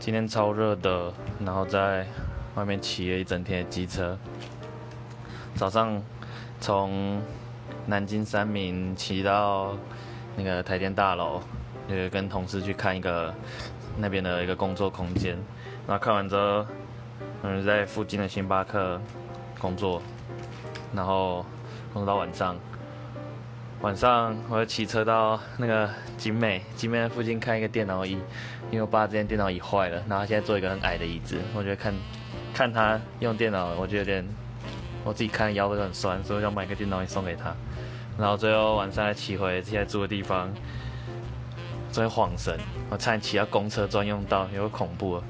今天超热的，然后在外面骑了一整天的机车。早上从南京三明骑到那个台电大楼，呃，跟同事去看一个那边的一个工作空间。然后看完之后，嗯，在附近的星巴克工作，然后工作到晚上。晚上我要骑车到那个景美，景美附近看一个电脑椅，因为我爸这件电脑椅坏了，然后现在坐一个很矮的椅子，我觉得看看他用电脑，我觉得有点，我自己看腰都很酸，所以我想买个电脑椅送给他。然后最后晚上再骑回现在住的地方，真晃神，我差点骑到公车专用道，有点恐怖了。